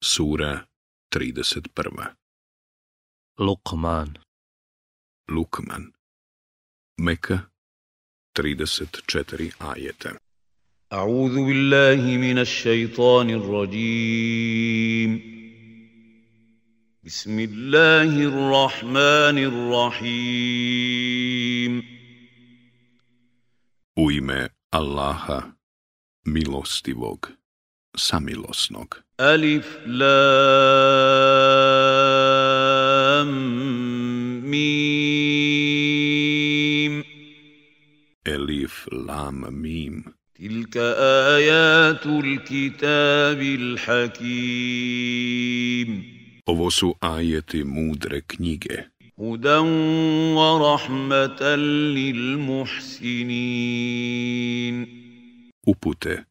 Sura 31 Lukman Lukman Meka 34 ajeta A'udhu billahi minash shaitanir rajim Bismillahirrahmanirrahim U ime Allaha, milostivog, samilosnog. ألف لام ميم ألف لام ميم تلك آيات الكتاب الحكيم Ovo su ajeti mudre knjige. هدى ورحمة للمحسنين. Upute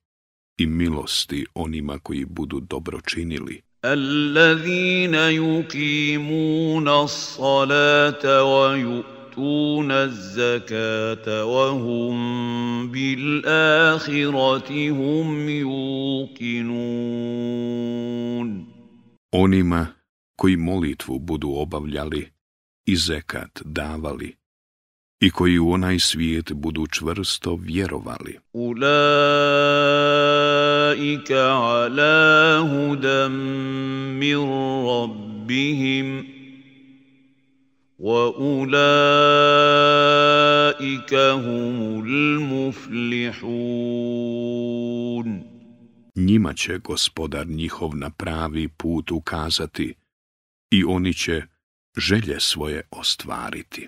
i milosti onima koji budu dobro činili. الذين يقيمون zakata wa hum bil بالآخرة hum Onima koji molitvu budu obavljali i zekat davali i koji u onaj svijet budu čvrsto vjerovali. Ula أولئك على هُدًى مِّن رَّبِّهِمْ وأولئك هُمُ الْمُفْلِحُونَ Njima će gospodar njihov na pravi put ukazati i oni će želje svoje ostvariti.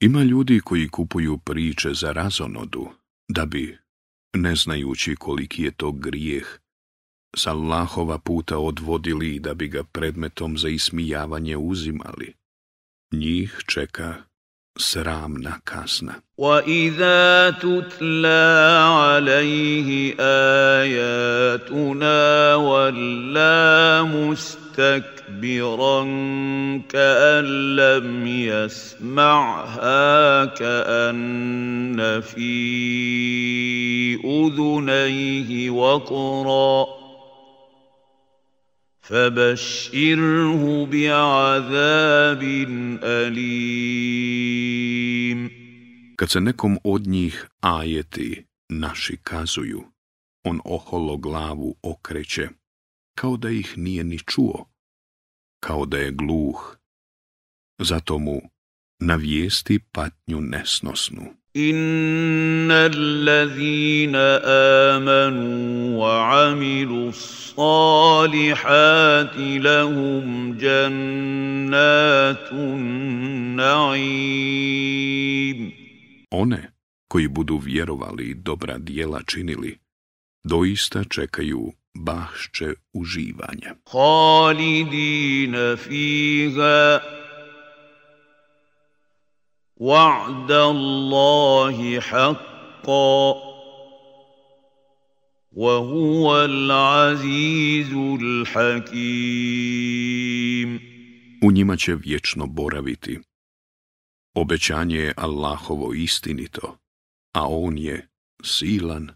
Ima ljudi koji kupuju priče za razonodu, da bi, ne znajući koliki je to grijeh, sa Allahova puta odvodili i da bi ga predmetom za ismijavanje uzimali. Njih čeka sramna kazna. i tutla. مستكبرا كأن لم يسمعها كأن في أذنيه وقرا فبشره بعذاب أليم Kad se nekom od njih ajeti naši kazuju, on oholo glavu okreće, kao da ih nije ni čuo, kao da je gluh. Zato mu navijesti patnju nesnosnu. Inna allazina amanu wa amilu salihati lahum jannatun na'im one koji budu vjerovali i dobra dijela činili doista čekaju bašće uživanja. Halidina fiha wa'da Allahi wa huwa U njima će vječno boraviti. Obećanje je Allahovo istinito, a on je silan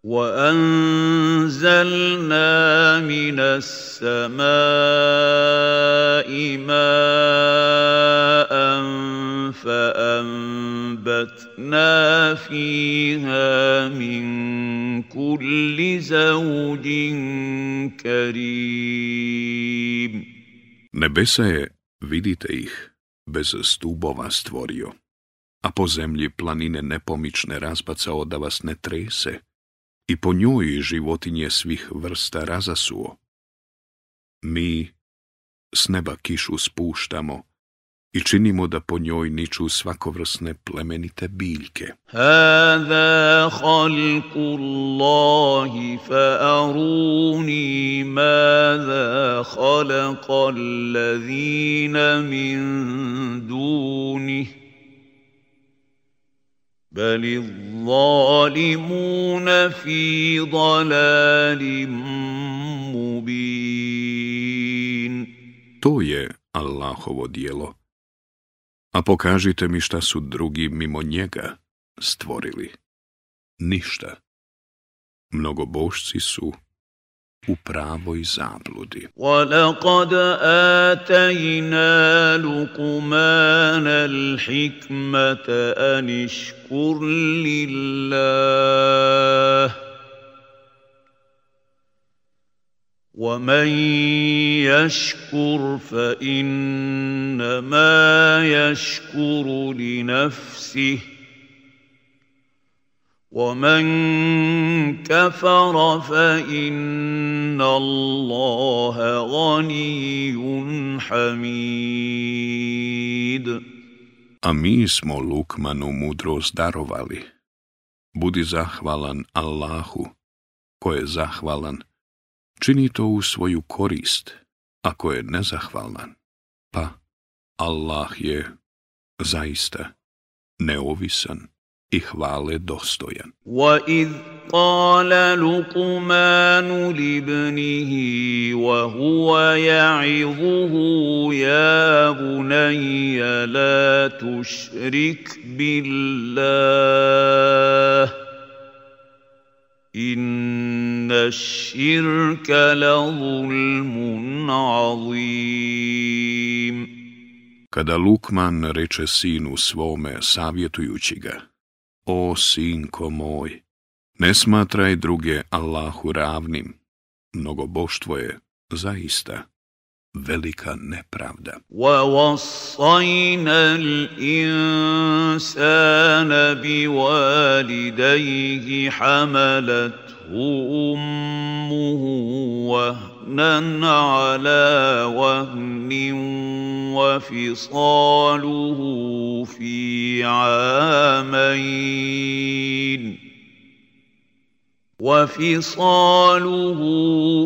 وأنزلنا من السماء ماء فأنبتنا فيها من كل زوج كريم Nebesa je, vidite ih, bez stubova stvorio, a po zemlji planine nepomične razbacao da vas ne trese, i po njoj životinje svih vrsta razasuo. Mi s neba kišu spuštamo i činimo da po njoj niču svakovrsne plemenite biljke. Hada halku Allahi fa aruni mada halaka min dunih. بَلِ الظَّالِمُونَ فِي ضَلَالٍ مُبِينٍ To je Allahovo dijelo. A pokažite mi šta su drugi mimo njega stvorili. Ništa. Mnogobošci su u pravoj zabludi. وَلَقَدْ آتَيْنَا لُقْمَانَ الْحِكْمَةَ أَنِ اشْكُرْ لِلَّهِ وَمَنْ يَشْكُرْ فَإِنَّمَا يَشْكُرُ لِنَفْسِهِ ومن كفر فان الله غني حميد A mi smo Lukmanu mudrost darovali. Budi zahvalan Allahu, ko je zahvalan, čini to u svoju korist, ako je nezahvalan. Pa Allah je zaista neovisan i hvale dostojan. وَإِذْ قَالَ لُقْمَانُ لِابْنِهِ وَهُوَ يَعِظُهُ يَا بُنَيَّ لَا تُشْرِكْ بِاللَّهِ إِنَّ الشِّرْكَ لَظُلْمٌ عَظِيمٌ Kada Lukman reče sinu svome, savjetujući ga, o sinko moj, ne smatraj druge Allahu ravnim, mnogo boštvo je zaista velika nepravda. al-insana bi بِوَالِدَيْهِ حَمَلَتْهُ ummuhu وهنا على وهن وفصاله في عامين وفصاله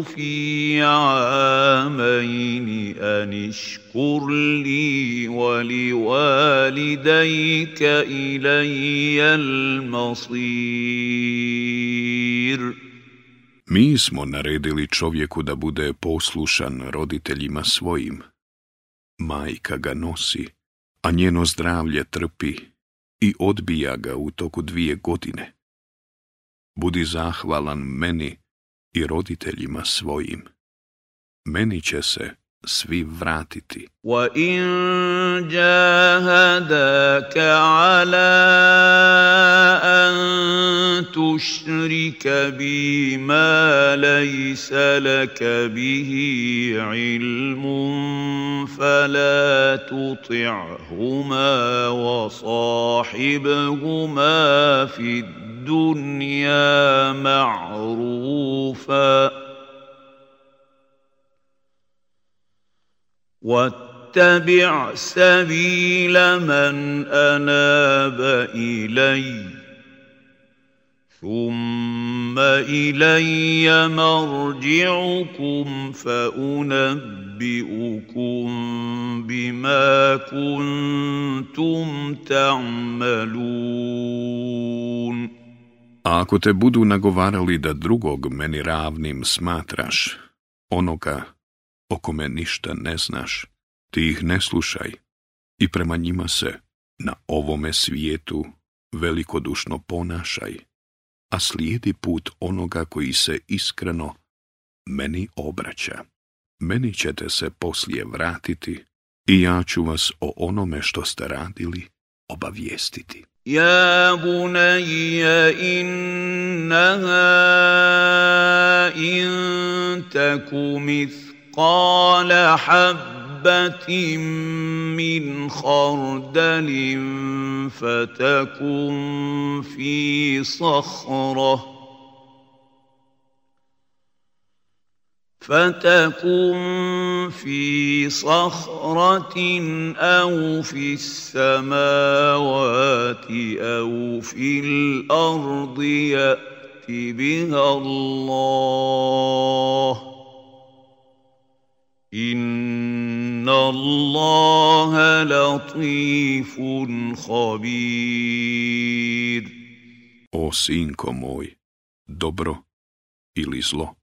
في عامين أن اشكر لي ولوالديك إلي المصير mi smo naredili čovjeku da bude poslušan roditeljima svojim. Majka ga nosi, a njeno zdravlje trpi i odbija ga u toku dvije godine. Budi zahvalan meni i roditeljima svojim. Meni će se, svi vratiti. Wa in jahadaka ala an tushrika bima laysa laka bihi ilmun fala tuti'huma wa sahibhuma fid dunya ma'rufan واتبع سبيل من اناب الي ثم الي مرجعكم فانبئكم بما كنتم تعملون A ako te budu nagovarali da drugog meni ravnim smatraš, onoga o kome ništa ne znaš, ti ih ne slušaj i prema njima se na ovome svijetu velikodušno ponašaj, a slijedi put onoga koji se iskreno meni obraća. Meni ćete se poslije vratiti i ja ću vas o onome što ste radili obavijestiti. Ja بني je in in مثقال حبة من خردل فتكن في صخره فتكن في صخرة أو في السماوات أو في الأرض يأت بها الله Inna Allaha latifun O sinko moj, dobro ili zlo,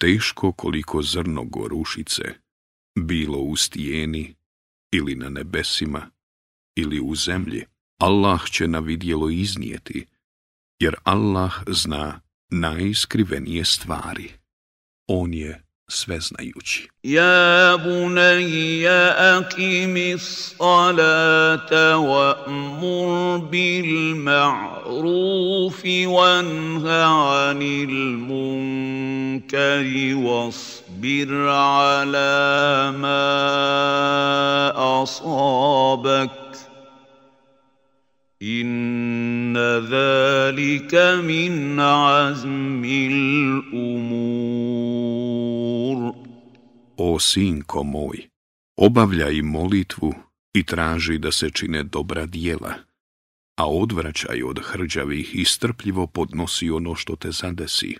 teško koliko zrno gorušice, bilo u stijeni ili na nebesima ili u zemlji, Allah će na vidjelo iznijeti, jer Allah zna najiskrivenije stvari. On je sve znajući. Ja bunajja akimi salata wa mur bil ma'rufi wa nha'anil anil munkari wasbir ala ma asabak. إن ذلك من عزم الأمور o sinko moj, obavljaj molitvu i traži da se čine dobra dijela, a odvraćaj od hrđavih i strpljivo podnosi ono što te zadesi.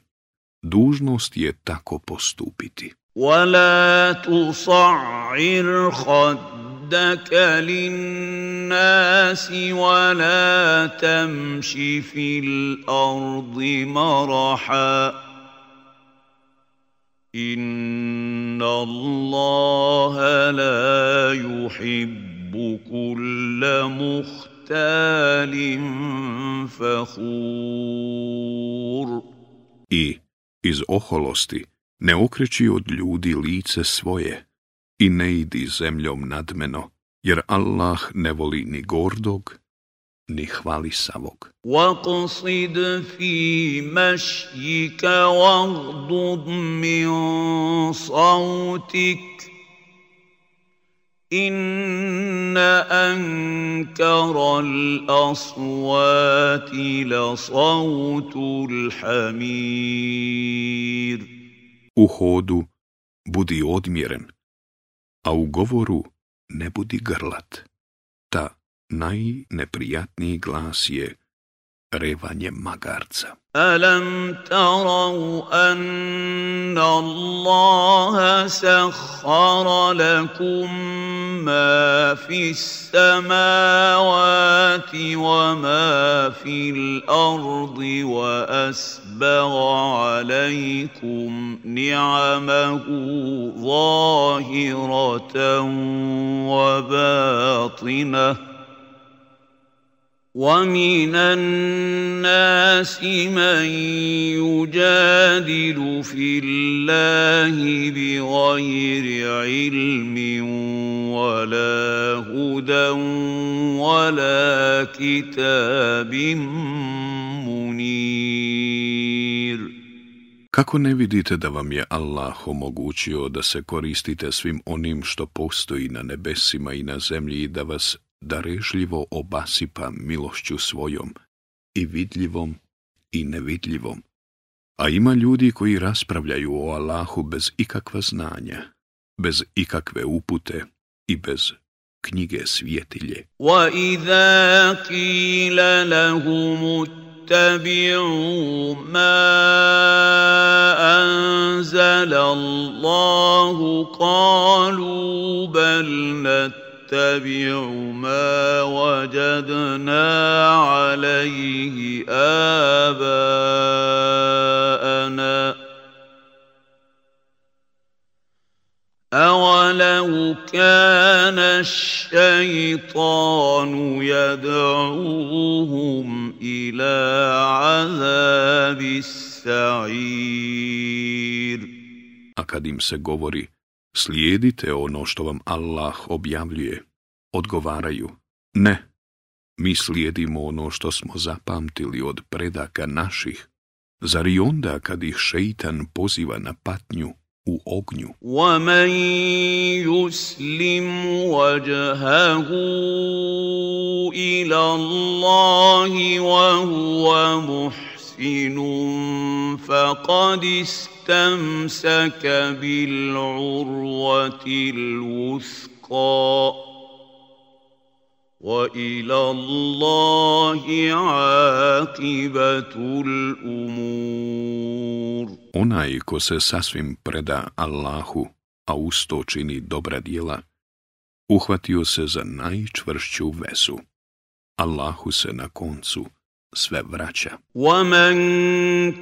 Dužnost je tako postupiti. Inna Allaha la yuhibbu kulla muhtalin I iz oholosti ne okreći od ljudi lice svoje i ne idi zemljom nadmeno, jer Allah ne voli ni gordog ni hvalisavog. وَقْصِدْ فِي مَشْيِكَ وَاغْضُضْ مِنْ صَوْتِكَ إِنَّ أَنْكَرَ الْأَصْوَاتِ لَصَوْتُ الْحَمِيرِ U hodu budi odmjeren, a u govoru ne budi grlat. Najneprijatniji glas je revanje magarca. ألم تروا أن الله سخر لكم ما في السماوات وما في الأرض وأسبغ عليكم نعمه ظاهرة وباطنة ومن الناس من يجادل في الله بغير علم ولا هدى ولا كتاب منير Kako ne vidite da vam je Allah omogućio da se koristite svim onim što postoji na nebesima i na zemlji i da vas darežljivo obasipa milošću svojom, i vidljivom i nevidljivom. A ima ljudi koji raspravljaju o Allahu bez ikakva znanja, bez ikakve upute i bez knjige svjetilje. I قِيلَ لَهُمُ اتَّبِعُوا ma anzala Allahu نتبع ما وجدنا عليه آباءنا أولو كان الشيطان يدعوهم إلى عذاب السعير A kad im se govori, Slijedite ono što vam Allah objavljuje. Odgovaraju, ne, mi slijedimo ono što smo zapamtili od predaka naših. Zar i onda kad ih šeitan poziva na patnju u ognju? وَمَنْ يُسْلِمْ وَجْهَهُ إِلَى اللَّهِ وَهُوَ محسن فقد استمسك بالعروة الوثقى وإلى الله عاقبة الأمور Onaj ko se sasvim preda Allahu, a usto čini dobra djela, uhvatio se za najčvršću vesu. Allahu se na koncu sve vraća. وَمَنْ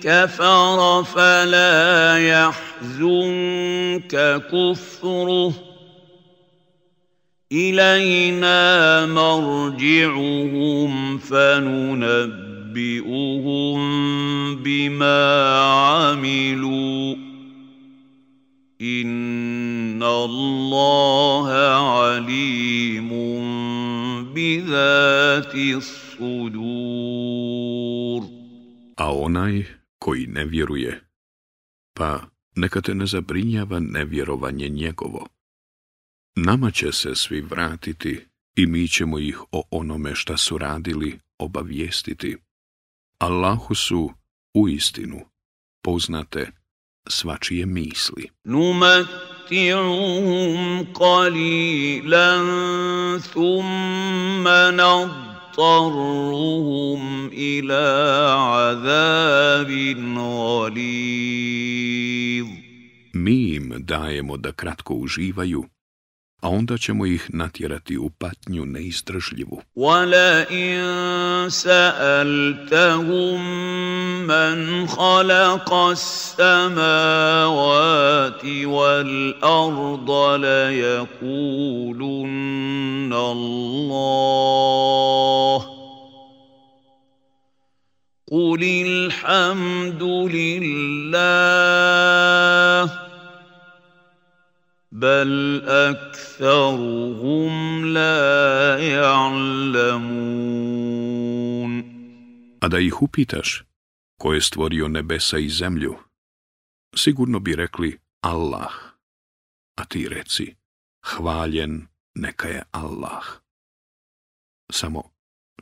كَفَرَ فَلَا يَحْزُنْكَ كُفْرُهُ إِلَيْنَا مَرْجِعُهُمْ فَنُنَبِّئُهُمْ بِمَا عَمِلُوا إِنَّ اللَّهَ عَلِيمٌ بِذَاتِ الصُّدُورِ sudur. A onaj koji ne vjeruje, pa neka te ne zabrinjava nevjerovanje njegovo. Nama će se svi vratiti i mi ćemo ih o onome šta su radili obavijestiti. Allahu su u istinu poznate svačije misli. Numatti'uhum qalilan thumma مَطَرُّهُمْ إِلَىٰ عَذَابٍ غَلِيظٍ Mi im dajemo da kratko uživaju, a onda ćemo ih natjerati u patnju neizdržljivu. Wala in sa'altahum man khalaqa as-samawati wal arda la yakulun Allah قل الحمد لله A da ih upitaš, ko je stvorio nebesa i zemlju, sigurno bi rekli Allah, a ti reci, hvaljen neka je Allah. Samo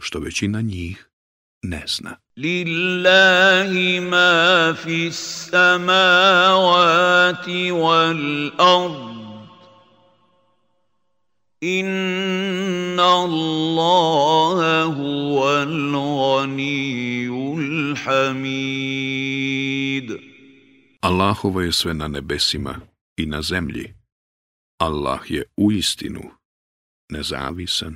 što većina njih ne zna. Lillahi ma fis samavati wal ard. Inna Allaha huwal ghaniyyul hamid. Allahovo je sve na nebesima i na zemlji. Allah je uistinu nezavisan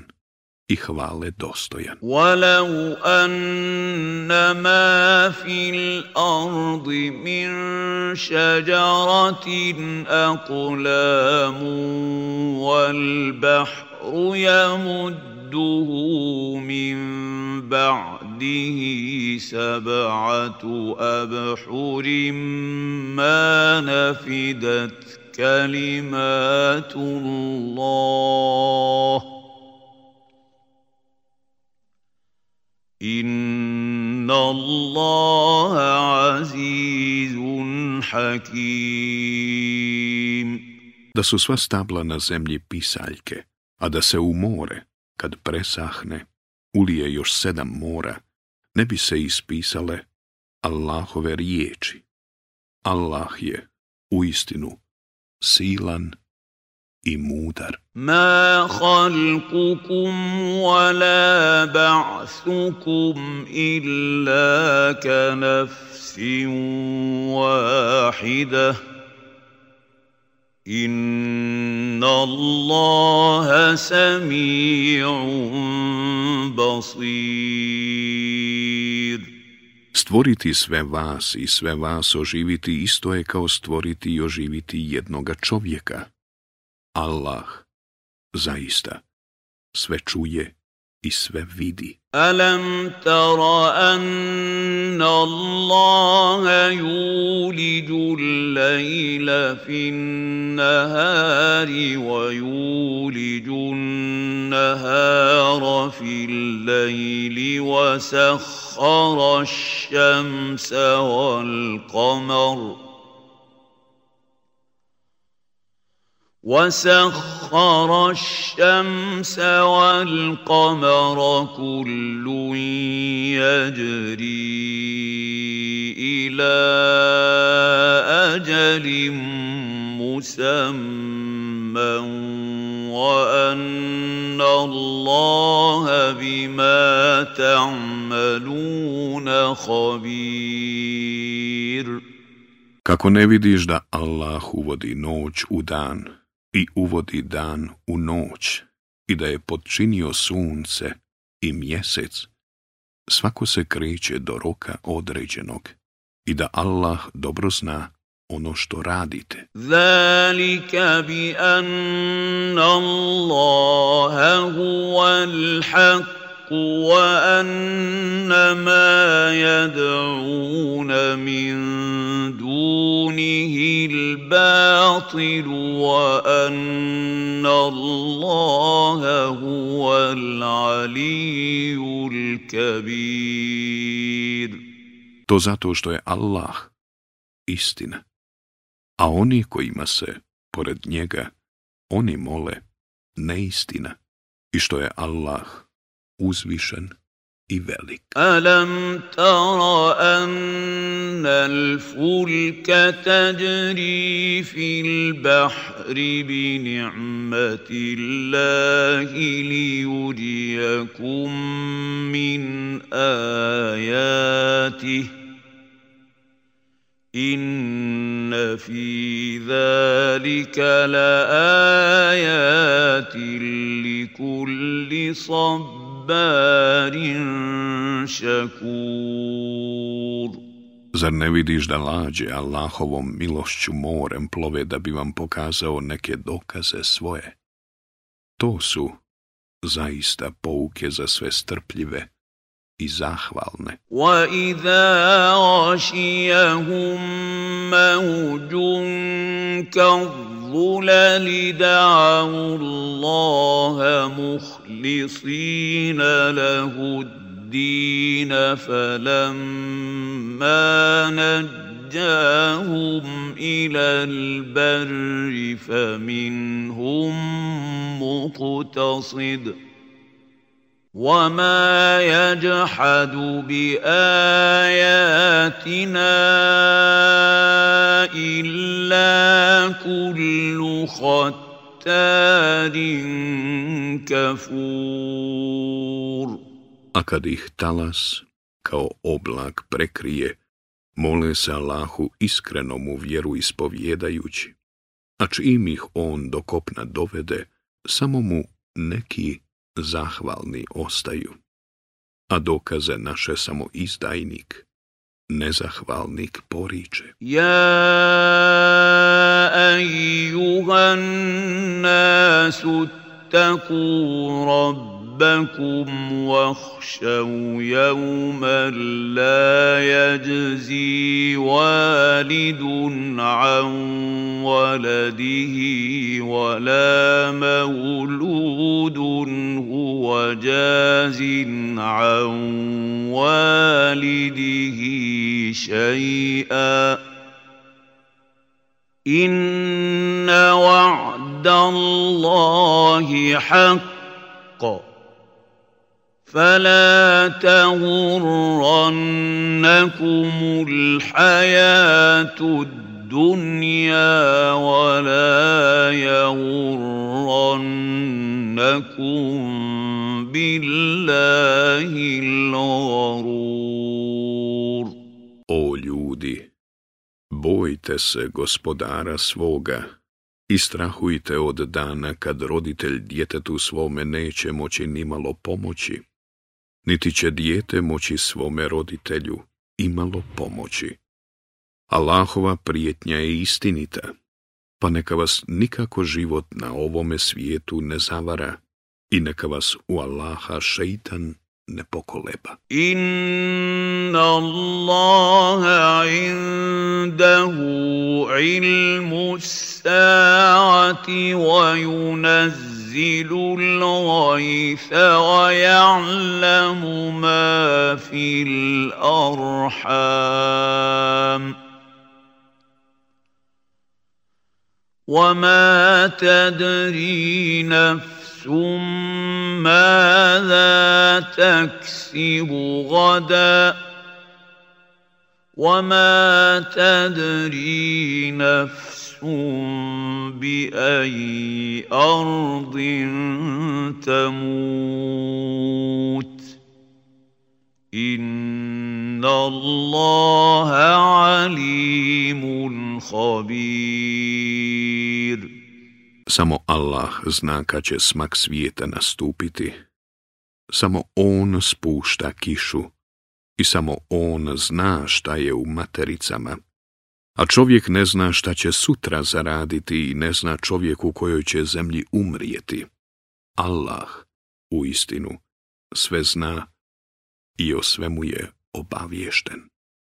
i hvale dostojan. Walau anna ma fil ardi min shajaratin aqlamun wal bahru yamudduhu min ba'dihi sab'atu abhurin ma nafidat kalimatu Allah. Inna Allaha azizun hakim. Da su sva stabla na zemlji pisaljke, a da se u more, kad presahne, ulije još sedam mora, ne bi se ispisale Allahove riječi. Allah je, u istinu, silan i mudar. Ma halkukum wa la ba'thukum illa ka nafsin wahidah. Inna Allaha sami'un basir. Stvoriti sve vas i sve vas oživiti isto je kao stvoriti i oživiti jednoga čovjeka. Allah zaista sve čuje i sve vidi. Alam tara anna Allaha yuliju l-layla fin nahari wa yuliju nahara fil layli wa sakhkhara ash-shamsa wal qamara وسخر الشمس والقمر كل يجري الى اجل مسمى وان الله بما تعملون خبير Kako ne vidiš da Allah uvodi noć u dan i uvodi dan u noć i da je podčinio sunce i mjesec, svako se kreće do roka određenog i da Allah dobro zna ono što radite. Zalika bi anna huwa وأن ما To zato što je Allah istina, a oni kojima se, pored njega, oni mole neistina i što je Allah uzvišen i velik. Alam tara anna al-fulka tajri fil bahri bi ni'mati Allahi li yuriyakum min ayatihi. إن في ذلك لآيات لكل صبر Zar ne vidiš da lađe Allahovom milošću morem plove da bi vam pokazao neke dokaze svoje? To su zaista pouke za sve strpljive i zahvalne. وَإِذَا غَشِيَهُم مَّوْجٌ كَالظُّلَلِ دَعَوُا اللَّهَ مُخْلِصِينَ لَهُ الدِّينَ فَلَمَّا نَجَّاهُمْ نجاهم إلى البر فمنهم مقتصد ۖ وَمَا يَجْحَدُ بِآيَاتِنَا إِلَّا كُلُّ خَتَّارٍ كَفُورٍ a kad ih talas kao oblak prekrije mole se Allahu iskrenom u vjeru ispovjedajući a čim ih on dokopna dovede samo mu neki zahvalni ostaju, a dokaze naše samo izdajnik, nezahvalnik poriče. Ja, ejuhan nasu, taku ربكم واخشوا يوما لا يجزي والد عن ولده ولا مولود هو جاز عن والده شيئا إن وعد الله حق فلا تغرنكم الحياة الدنيا ولا يغرنكم بالله الغرور O ljudi, bojte se gospodara svoga i strahujte od dana kad roditelj djetetu svome neće moći nimalo pomoći niti će dijete moći svome roditelju imalo pomoći. Allahova prijetnja je istinita, pa neka vas nikako život na ovome svijetu ne zavara i neka vas u Allaha šeitan ne pokoleba. Inna Allaha indahu ilmu sa'ati wa yunaz ينزل الغيث ويعلم ما في الارحام وما تدري نفس ماذا تكسب غدا وما تدري نفس U Bi أَرْضٍ تَمُوتُ إِنَّ اللَّهَ عَلِيمٌ Samo Allah zna kad će smak svijeta nastupiti. Samo On spušta kišu i samo On zna šta je u matericama a čovjek ne zna šta će sutra zaraditi i ne zna čovjek u kojoj će zemlji umrijeti. Allah, u istinu, sve zna i o svemu je obaviješten.